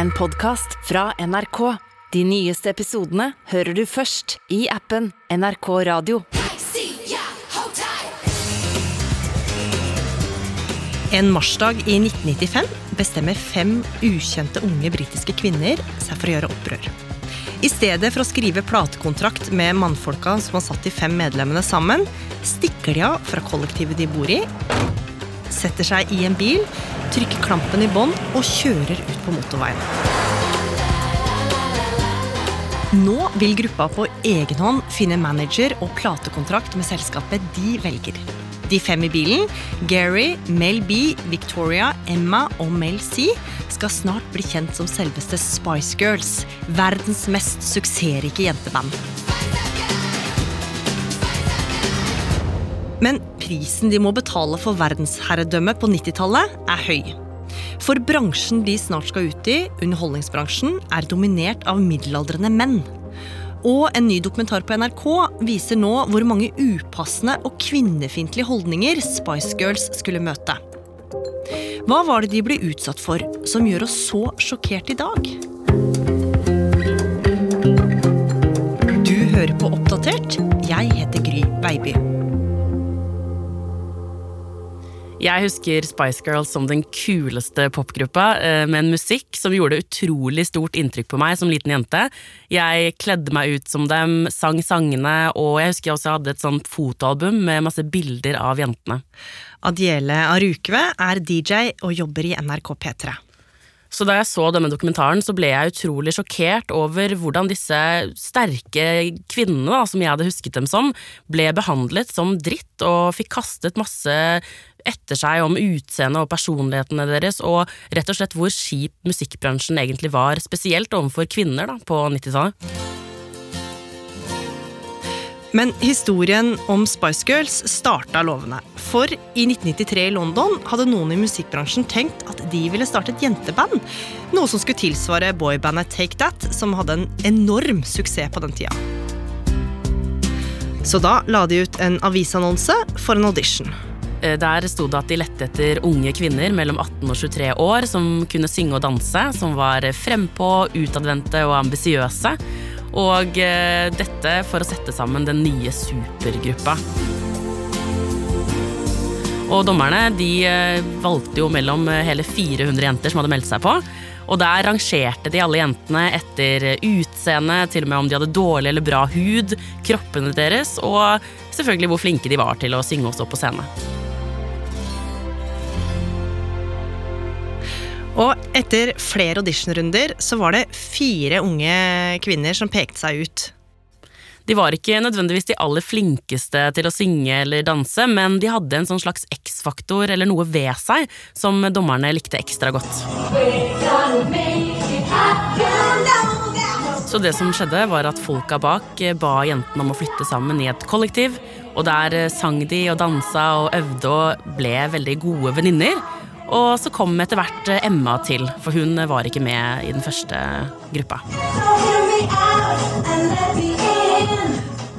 en podkast fra NRK. De nyeste episodene hører du først i appen NRK Radio. En marsdag i 1995 bestemmer fem ukjente unge britiske kvinner seg for å gjøre opprør. I stedet for å skrive platekontrakt med mannfolka som har satt de fem medlemmene sammen, stikker de av fra kollektivet de bor i, setter seg i en bil, trykker klampen i bånn og kjører ut på motorveien. Nå vil gruppa på egen hånd finne manager og platekontrakt med selskapet de velger. De fem i bilen, Gary, Mel B, Victoria, Emma og Mel C, skal snart bli kjent som selveste Spice Girls, verdens mest suksessrike jenteband. Men prisen de må betale for verdensherredømme på 90-tallet, er høy. For bransjen de snart skal ut i, underholdningsbransjen, er dominert av middelaldrende menn. Og en ny dokumentar på NRK viser nå hvor mange upassende og kvinnefiendtlige holdninger Spice Girls skulle møte. Hva var det de ble utsatt for som gjør oss så sjokkert i dag? Du hører på Oppdatert. Jeg heter Gry Baby. Jeg husker Spice Girls som den kuleste popgruppa, eh, med en musikk som gjorde utrolig stort inntrykk på meg som liten jente. Jeg kledde meg ut som dem, sang sangene, og jeg husker jeg også hadde et sånt fotoalbum med masse bilder av jentene. Adiele Arukve er DJ og jobber i NRK P3. Så da jeg så denne dokumentaren, så ble jeg utrolig sjokkert over hvordan disse sterke kvinnene, da, som jeg hadde husket dem som, ble behandlet som dritt og fikk kastet masse etter seg om utseendet og personlighetene deres, og rett og slett hvor skip musikkbransjen egentlig var, spesielt overfor kvinner da, på 90-tallet. Men historien om Spice Girls starta lovende. For i 1993 i London hadde noen i musikkbransjen tenkt at de ville starte et jenteband. Noe som skulle tilsvare boybandet Take That, som hadde en enorm suksess på den tida. Så da la de ut en avisannonse for en audition. Eh, der sto det at de lette etter unge kvinner mellom 18 og 23 år som kunne synge og danse, som var frempå, utadvendte og ambisiøse. Og eh, dette for å sette sammen den nye supergruppa. Og dommerne de eh, valgte jo mellom hele 400 jenter som hadde meldt seg på. Og der rangerte de alle jentene etter utseende, til og med om de hadde dårlig eller bra hud, kroppene deres, og selvfølgelig hvor flinke de var til å synge og stå på scene. Og etter flere auditionrunder så var det fire unge kvinner som pekte seg ut. De var ikke nødvendigvis de aller flinkeste til å synge eller danse, men de hadde en sånn slags X-faktor eller noe ved seg som dommerne likte ekstra godt. Så det som skjedde, var at folka bak ba jentene om å flytte sammen i et kollektiv. Og der sang de og dansa og øvde og ble veldig gode venninner. Og så kom etter hvert eh, Emma til, for hun var ikke med i den første gruppa.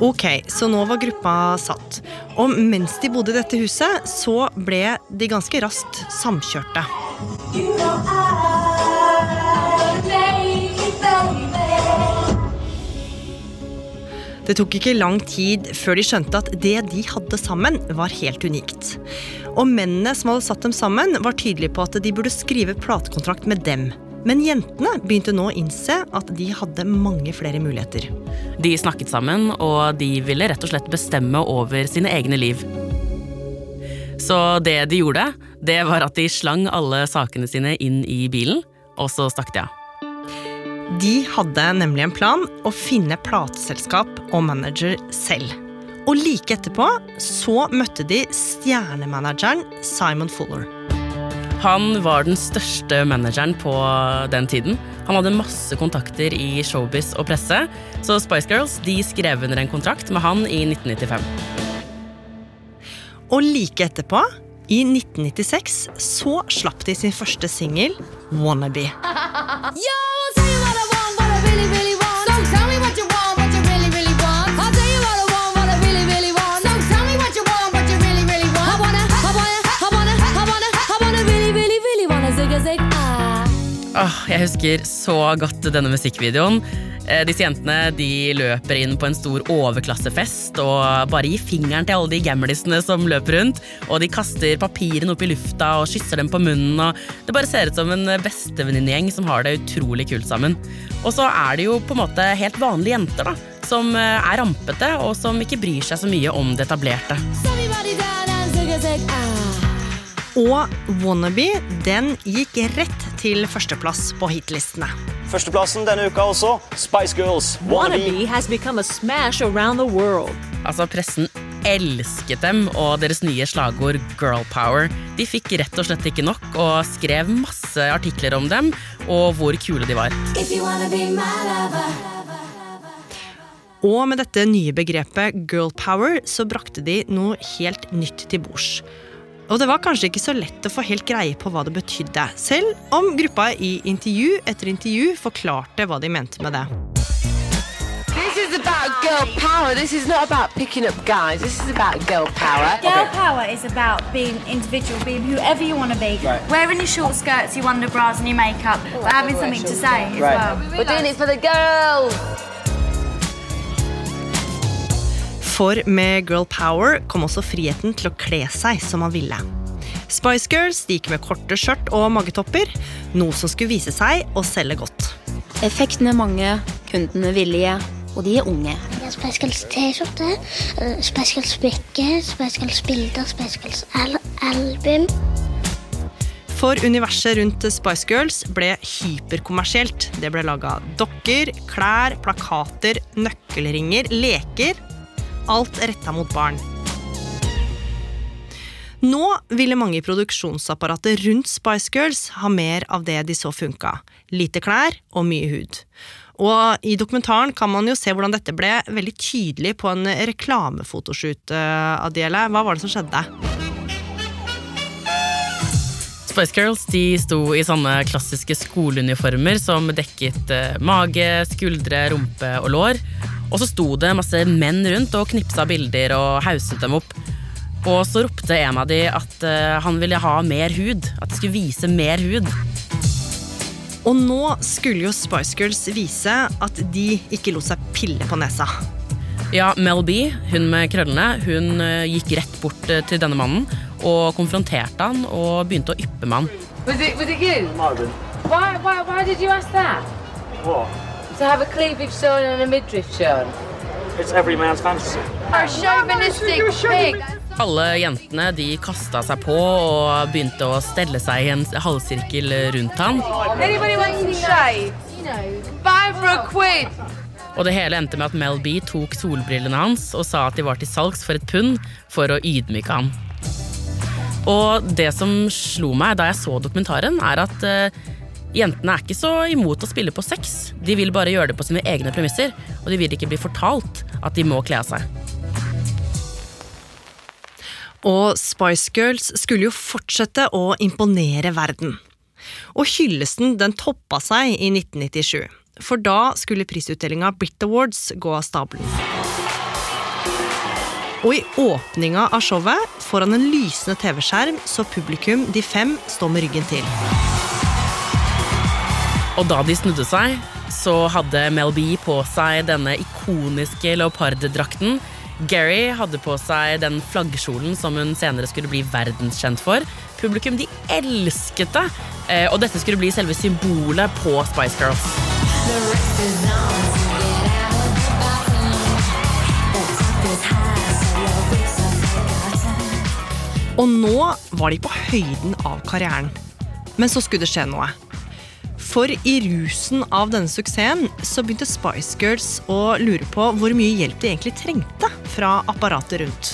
Ok, så nå var gruppa satt. Og mens de bodde i dette huset, så ble de ganske raskt samkjørte. Det tok ikke lang tid før de skjønte at det de hadde sammen, var helt unikt. Og mennene som hadde satt dem sammen, var tydelige på at de burde skrive platekontrakt med dem. Men jentene begynte nå å innse at de hadde mange flere muligheter. De snakket sammen, og de ville rett og slett bestemme over sine egne liv. Så det de gjorde, det var at de slang alle sakene sine inn i bilen, og så stakk de av. De hadde nemlig en plan å finne plateselskap og manager selv. Og like etterpå så møtte de stjernemanageren Simon Fuller. Han var den største manageren på den tiden. Han hadde masse kontakter i showbiz og presse, så Spice Girls de skrev under en kontrakt med han i 1995. Og like etterpå, i 1996, så slapp de sin første singel, 'Wannabe'. Jeg husker så godt denne musikkvideoen. Eh, Disse jentene de løper inn på en stor overklassefest og bare gir fingeren til alle de gamlisene som løper rundt. Og de kaster papirene opp i lufta og kysser dem på munnen. og Det bare ser ut som en bestevenninnegjeng som har det utrolig kult sammen. Og så er det jo på en måte helt vanlige jenter da, som eh, er rampete og som ikke bryr seg så mye om det etablerte. Somebody down and Og Wannabe den gikk rett til førsteplass på hitlistene. Førsteplassen denne uka også, Spice Girls. Wannabe. Wannabe has become a smash around the world. Altså, pressen elsket dem og deres nye slagord Girl Power. De fikk rett og slett ikke nok og skrev masse artikler om dem og hvor kule de var. If you wanna be my lover. Og med dette nye begrepet girl power så brakte de noe helt nytt til bords. Og det var kanskje ikke så lett å få helt greie på hva det betydde, selv om gruppa i intervju etter intervju forklarte hva de mente med det. This is about girl power. This is not about picking up guys. This is about girl power. Girl power is about being individual, being whoever you want to be. Wearing your short skirts, your underbras, and your makeup, but having something to say as well. We're doing it for the girls. For med girl power kom også friheten til å kle seg som man ville. Spice Girls de gikk med korte skjørt og magetopper, noe som skulle vise seg å selge godt. Effekten er mange, kundene er villige, og de er unge. Spice Girls T-skjorte, eh, Spice Girls brikke, Spice Girls bilder, Spice Girls al album. For universet rundt Spice Girls ble hyperkommersielt. Det ble laga dokker, klær, plakater, nøkkelringer, leker. Alt retta mot barn. Nå ville mange i produksjonsapparatet rundt Spice Girls ha mer av det de så funka. Lite klær og mye hud. Og i dokumentaren kan man jo se hvordan dette ble veldig tydelig på en reklamefotoshoot. eh, Adele, hva var det som skjedde? Spice Girls de sto i sånne klassiske skoleuniformer som dekket eh, mage, skuldre, rumpe og lår. Og så sto det masse menn rundt og knipsa bilder og hauset dem opp. Og så ropte en av de at eh, han ville ha mer hud. At de skulle vise mer hud. Og nå skulle jo Spice Girls vise at de ikke lot seg pille på nesa. Ja, Mel B, hun med krøllene, hun eh, gikk rett bort til denne mannen og konfronterte han og begynte å yppe med han. Was it? Was it you? Might. Why? Why? Why did you ask that? What? To have a cleavage shown and a midriff shown? It's every man's fantasy. A chauvinistic pig. Alle jentene de kasta seg på og begynte å stelle seg i en halvsirkel rundt han. Anybody want some shade? Five for a quid. Og det hele endte med at Mel B tok solbrillene hans og sa at de var til salgs for et pund for å ydmyke ham. Og det som slo meg da jeg så dokumentaren, er at uh, jentene er ikke så imot å spille på sex. De vil bare gjøre det på sine egne premisser, og de vil ikke bli fortalt at de må kle av seg. Og Spice Girls skulle jo fortsette å imponere verden. Og hyllesten den toppa seg i 1997, for da skulle prisutdelinga Brit Awards gå av stabelen. Og i åpninga av showet, foran en lysende TV-skjerm, så publikum de fem står med ryggen til. Og da de snudde seg, så hadde Mel B på seg denne ikoniske leoparddrakten. Gary hadde på seg den flaggkjolen som hun senere skulle bli verdenskjent for. Publikum de elsket det, eh, og dette skulle bli selve symbolet på Spice Girls. Og nå var de på høyden av karrieren. Men så skulle det skje noe. For i rusen av denne suksessen så begynte Spice Girls å lure på hvor mye hjelp de egentlig trengte fra apparatet rundt.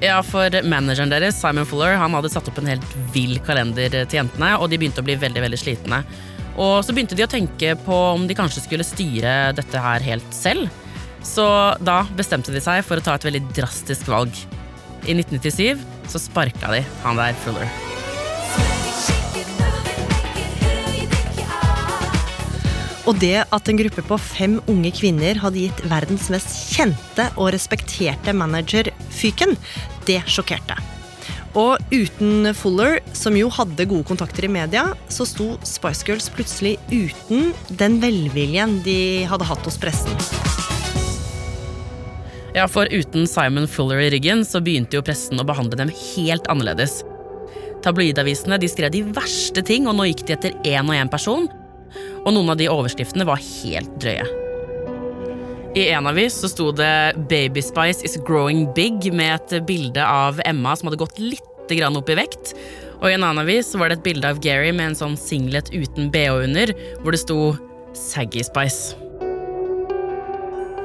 Ja, for manageren deres, Simon Fuller, han hadde satt opp en helt vill kalender til jentene, og de begynte å bli veldig, veldig slitne. Og så begynte de å tenke på om de kanskje skulle styre dette her helt selv. Så da bestemte de seg for å ta et veldig drastisk valg. I 1997 så sparka de han der Fuller. Og det at en gruppe på fem unge kvinner hadde gitt verdens mest kjente og respekterte manager fyken, det sjokkerte. Og uten Fuller, som jo hadde gode kontakter i media, så sto Spice Girls plutselig uten den velviljen de hadde hatt hos pressen. Ja, for uten Simon Fuller i ryggen så begynte jo pressen å behandle dem helt annerledes. Tabloidavisene de skrev de verste ting, og nå gikk de etter én og én person. Og noen av de overskriftene var helt drøye. I en avis så sto det 'Baby Spice is growing big' med et bilde av Emma som hadde gått litt opp i vekt. Og i en annen avis var det et bilde av Gary med en sånn singlet uten bh under, hvor det sto 'Saggy Spice'.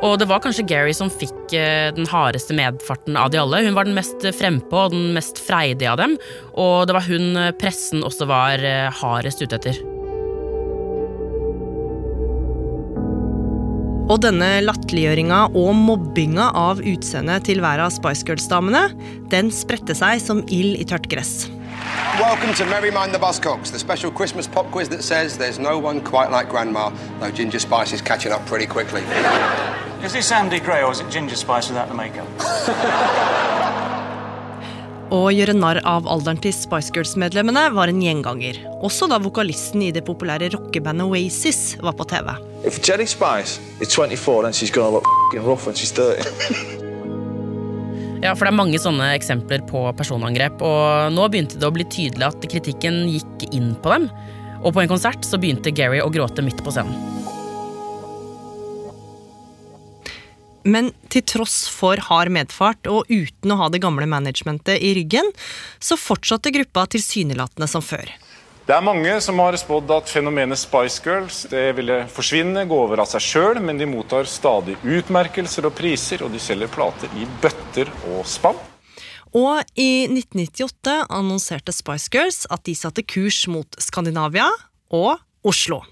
Og det var kanskje Gary som fikk eh, den hardeste medfarten av de alle. Hun var den mest frempå og den mest freidige av dem, og det var hun eh, pressen også var eh, hardest ute etter. Og denne latterliggjøringa og mobbinga av utseendet til hver av Spice Girls-damene, den spredte seg som ild i tørt gress. Welcome to Merry Mind the Buzzcocks, the special Christmas pop quiz that says there's no one quite like Grandma, though Ginger Spice is catching up pretty quickly. Is this Andy Gray or is it Ginger Spice without the makeup? Å gjøre narr av alderen til Spice Girls-medlemmene var en gjenganger. Også da vokalisten i det populære rockebandet Oasis var på TV. If Jenny Spice is 24, then she's gonna look rough when she's 30. Ja, for det er mange sånne eksempler på personangrep, og nå begynte det å bli tydelig at kritikken gikk inn på dem. Og på en konsert så begynte Gary å gråte midt på scenen. Men til tross for hard medfart og uten å ha det gamle managementet i ryggen, så fortsatte gruppa tilsynelatende som før. Det er mange som har spådd at fenomenet Spice Girls det ville forsvinne, gå over av seg sjøl, men de mottar stadig utmerkelser og priser, og de selger plater i bøtter og spann. Og i 1998 annonserte Spice Girls at de satte kurs mot Skandinavia og Oslo.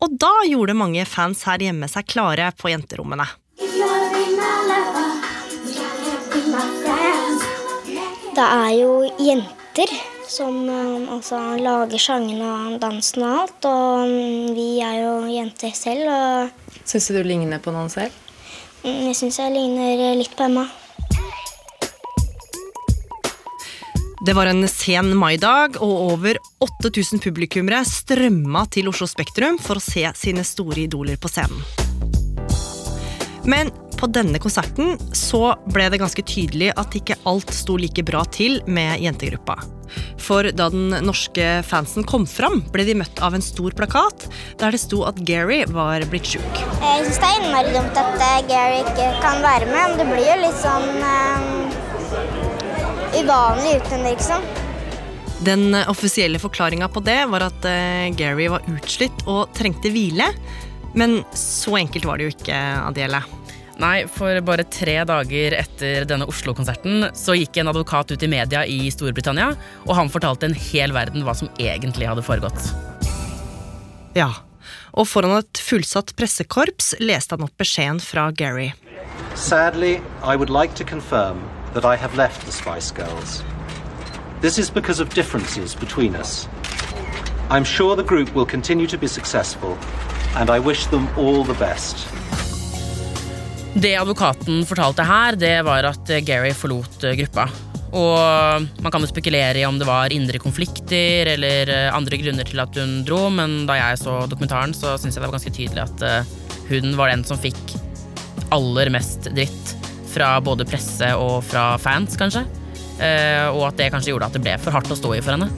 Og da gjorde mange fans her hjemme seg klare på jenterommene. Det er jo jenter som eh, altså, lager sangene og dansen og alt. Og mm, vi er jo jenter selv. Og Syns du du ligner på noen selv? mm, jeg syns jeg ligner litt på Emma. Det var en sen maidag, og over 8000 publikummere strømma til Oslo Spektrum for å se sine store idoler på scenen. Men på denne konserten så ble det ganske tydelig at ikke alt sto like bra til med jentegruppa. For da den norske fansen kom fram, ble de møtt av en stor plakat der det sto at Gary var blitt sjuk. Jeg syns det er innmari dumt at eh, Gary ikke kan være med. Men det blir jo litt sånn um, uvanlig uten det, liksom. Den offisielle forklaringa på det var at eh, Gary var utslitt og trengte hvile. Men så enkelt var det jo ikke, Adele. Nei, for bare tre dager etter denne Oslo-konserten så gikk en advokat ut i media i Storbritannia, og han fortalte en hel verden hva som egentlig hadde foregått. Ja, og foran et fullsatt pressekorps leste han opp beskjeden fra Gary. Sadly, I would like to confirm that I have left the Spice Girls. This is because of differences between us. I'm sure the group will continue to be successful, and I wish them all the best. Det advokaten fortalte her, det var at Gary forlot eh, gruppa. Og man kan jo spekulere i om det var indre konflikter eller eh, andre grunner til at hun dro, men da jeg så dokumentaren, så syns jeg det var ganske tydelig at eh, hun var den som fikk aller mest dritt fra både presse og fra fans, kanskje. Og at det kanskje gjorde at det ble for hardt å stå i for henne.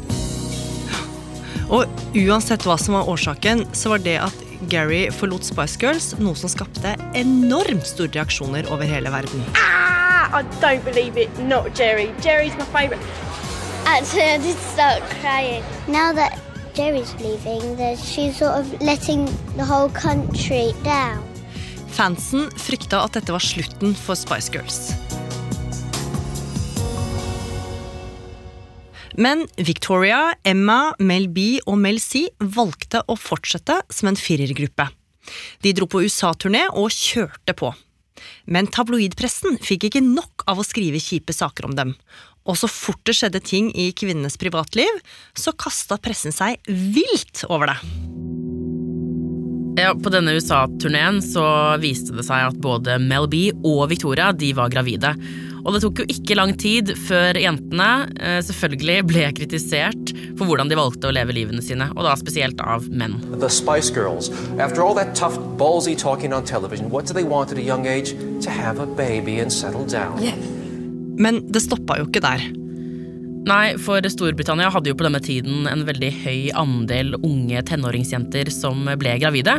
Og uansett hva som var årsaken, så var det at Gary forlot Spice Girls, noe som skapte enormt store reaksjoner over hele verden. Ah, I don't believe it. Not Jerry. Jerry's my favourite. Actually, I did start crying. Now that Jerry's leaving, she's sort of letting the whole country down. Fansen frykta at dette var slutten for Spice Girls. Men Victoria, Emma, Mel B og Mel C valgte å fortsette som en firergruppe. De dro på USA-turné og kjørte på. Men tabloidpressen fikk ikke nok av å skrive kjipe saker om dem. Og så fort det skjedde ting i kvinnenes privatliv, så kasta pressen seg vilt over det. Ja, På denne USA-turneen så viste det seg at både Mel B og Victoria de var gravide. Og det tok jo ikke lang tid før jentene eh, selvfølgelig ble kritisert for hvordan de valgte å leve livene sine, og da spesielt av menn. The Spice Girls. After all that tough, ballsy talking on television, what do they want at a young age? To have a baby and settle down. Men det stoppa jo ikke der. Nei, for Storbritannia hadde jo på denne tiden en veldig høy andel unge tenåringsjenter som ble gravide.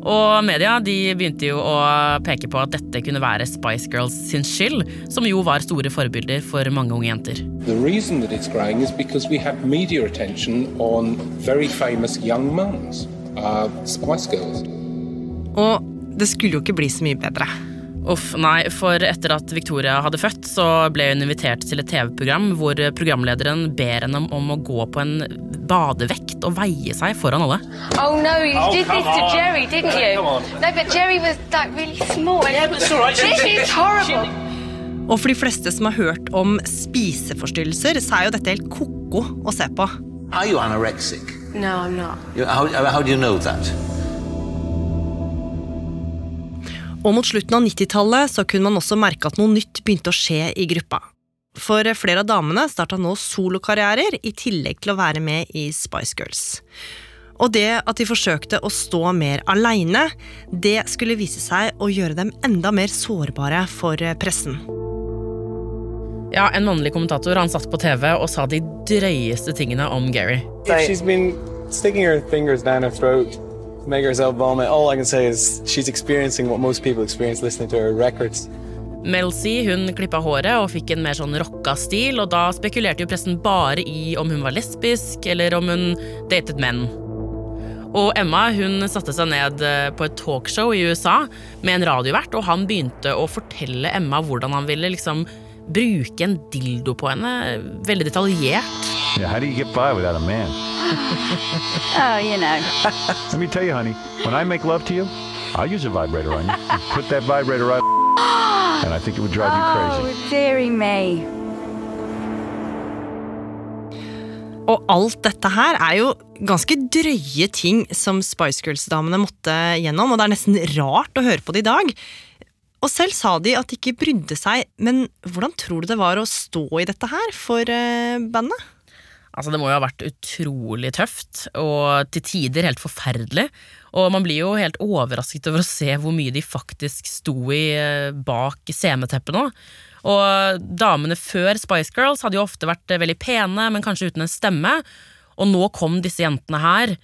Og media de begynte jo å peke på at dette kunne være Spice Girls sin skyld, som jo var store forbilder for mange unge jenter. The reason that it's growing is because we have media attention on very famous young mums, uh, Spice Girls. Og det skulle jo ikke bli så mye bedre. Uff, nei, for etter at Victoria hadde født, så ble hun invitert til et TV-program hvor programlederen ber henne om å gå på en badevekt og veie seg foran alle. Oh no, you Oh, did this to. Jerry, didn't you? No, but Jerry was like really small. Yeah, but it's all right. This is horrible. Og for de fleste som har hørt om spiseforstyrrelser, så er jo dette helt ko-ko å se på. Are you anorexic? No, I'm not. ikke. How, how do you know that? Og mot slutten av 90-tallet så kunne man også merke at noe nytt begynte å skje i gruppa. For flere av damene starta nå solokarrierer, i tillegg til å være med i Spice Girls. Og det at de forsøkte å stå mer aleine, det skulle vise seg å gjøre dem enda mer sårbare for pressen. Ja, En mannlig kommentator han satt på TV og sa de drøyeste tingene om Gary. If she's been sticking her fingers down her throat herself vomit, all I can say is she's experiencing what most people experience listening to her records. Mel C hun klippa håret og fikk en mer sånn rocka stil, og da spekulerte jo pressen bare i om hun var lesbisk, eller om hun datet menn. Og Emma hun satte seg ned eh, på et talkshow i USA med en radiovert, og han begynte å fortelle Emma hvordan han ville liksom bruke en dildo på henne, veldig detaljert. Yeah, how do you get by without a man? Oh, you know. Let me tell you, honey, when I make love to you, I use a vibrator on you. You Put that vibrator right, and I think it would drive you crazy. Oh, dearie me. Og alt dette her er jo ganske drøye ting som Spice Girls-damene måtte gjennom, og det er nesten rart å høre på det i dag. Og selv sa de at de ikke brydde seg, men hvordan tror du det var å stå i dette her for eh, bandet? Altså, det må jo ha vært utrolig tøft, og til tider helt forferdelig. Og man blir jo helt overrasket over å se hvor mye de faktisk sto i eh, bak sceneteppet nå. Og damene før Spice Girls hadde jo ofte vært eh, veldig pene, men kanskje uten en stemme. Og nå kom disse jentene her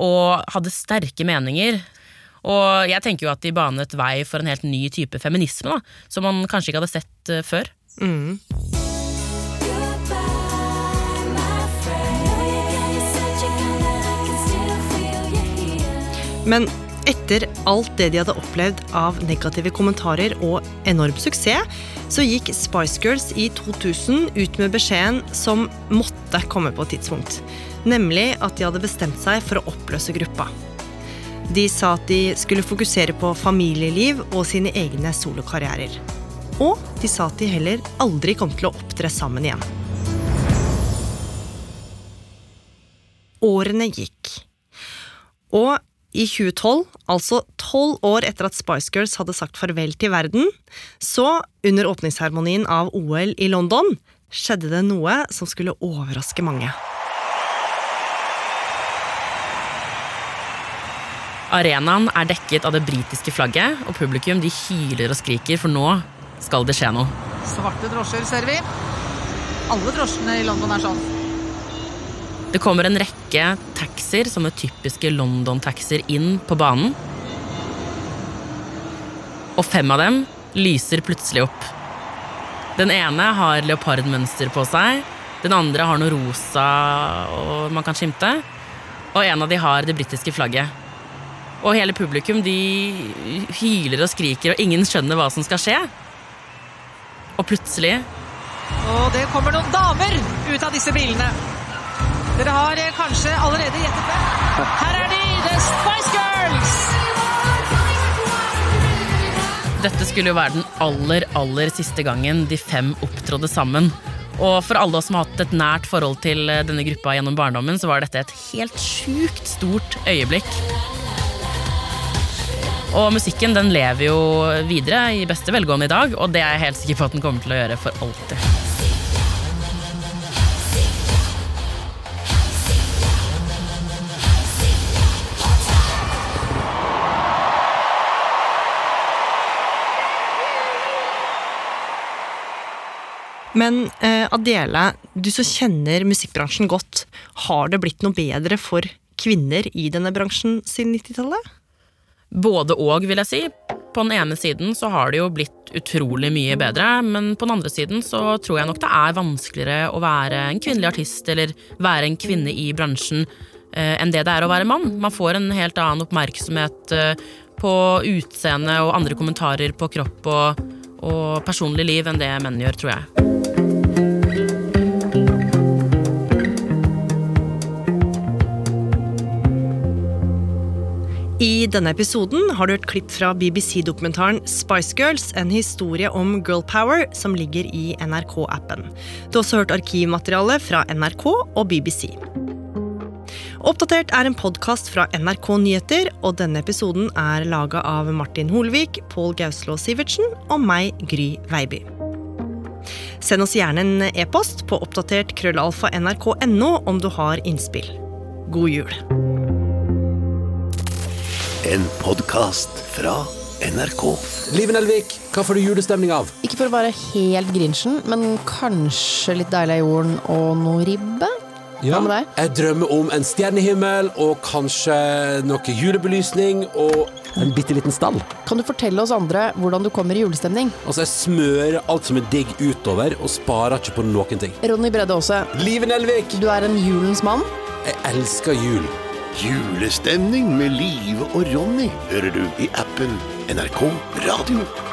og hadde sterke meninger. Og jeg tenker jo at de banet vei for en helt ny type feminisme, da, som man kanskje ikke hadde sett eh, før. Mm. Men etter alt det de hadde opplevd av negative kommentarer og enorm suksess, så gikk Spice Girls i 2000 ut med beskjeden som måtte komme på et tidspunkt. Nemlig at de hadde bestemt seg for å oppløse gruppa. De sa at de skulle fokusere på familieliv og sine egne solokarrierer. Og de sa at de heller aldri kom til å opptre sammen igjen. Årene gikk. Og i 2012, altså tolv år etter at Spice Girls hadde sagt farvel til verden, så, under åpningsseremonien av OL i London, skjedde det noe som skulle overraske mange. Arenaen er dekket av det britiske flagget, og publikum de hyler og skriker, for nå skal det skje noe. Svarte drosjer ser vi. Alle drosjene i London er sånn. Det kommer en rekke taxier, sånne typiske London-taxier, inn på banen. Og fem av dem lyser plutselig opp. Den ene har leopardmønster på seg, den andre har noe rosa og man kan skimte, og en av de har det britiske flagget. Og hele publikum de hyler og skriker, og ingen skjønner hva som skal skje. Og plutselig Og det kommer noen damer ut av disse bilene. Dere har eh, kanskje allerede gjettet det. Her er de, The Spice Girls! Dette skulle jo være den aller, aller siste gangen de fem opptrådde sammen. Og for alle oss som har hatt et nært forhold til eh, denne gruppa gjennom barndommen, så var dette et helt sjukt stort øyeblikk. Og musikken den lever jo videre i beste velgående i dag, og det er jeg helt sikker på at den kommer til å gjøre for alltid. Men eh, Adele, du som kjenner musikkbransjen godt, har det blitt noe bedre for kvinner i denne bransjen siden 90-tallet? Både og, vil jeg si. På den ene siden så har det jo blitt utrolig mye bedre, men på den andre siden så tror jeg nok det er vanskeligere å være en kvinnelig artist eller være en kvinne i bransjen eh, enn det det er å være mann. Man får en helt annen oppmerksomhet eh, på utseende og andre kommentarer på kropp og, og personlig liv enn det menn gjør, tror jeg. I denne episoden har du et klipp fra BBC-dokumentaren Spice Girls, en historie om girl power som ligger i NRK-appen. Du har også hørt arkivmateriale fra NRK og BBC. Oppdatert er en podkast fra NRK Nyheter, og denne episoden er laga av Martin Holvik, Pål Gauslå Sivertsen og meg, Gry Veiby. Send oss gjerne en e-post på oppdatert krøllalfa nrk.no om du har innspill. God jul. En podkast fra NRK. Liven Elvik, hva får du julestemning av? Ikke for å være helt grinchen, men kanskje litt deilig av jorden og noe ribbe? Hva med deg? Jeg drømmer om en stjernehimmel og kanskje noe julebelysning og en bitte liten stall. Kan du fortelle oss andre hvordan du kommer i julestemning? Altså, jeg smører alt som er digg utover, og sparer ikke på noen ting. Ronny Bredde Aase. Liven Elvik! Du er en julens mann. Jeg elsker jul. Julestemning med Live og Ronny hører du i appen NRK Radio.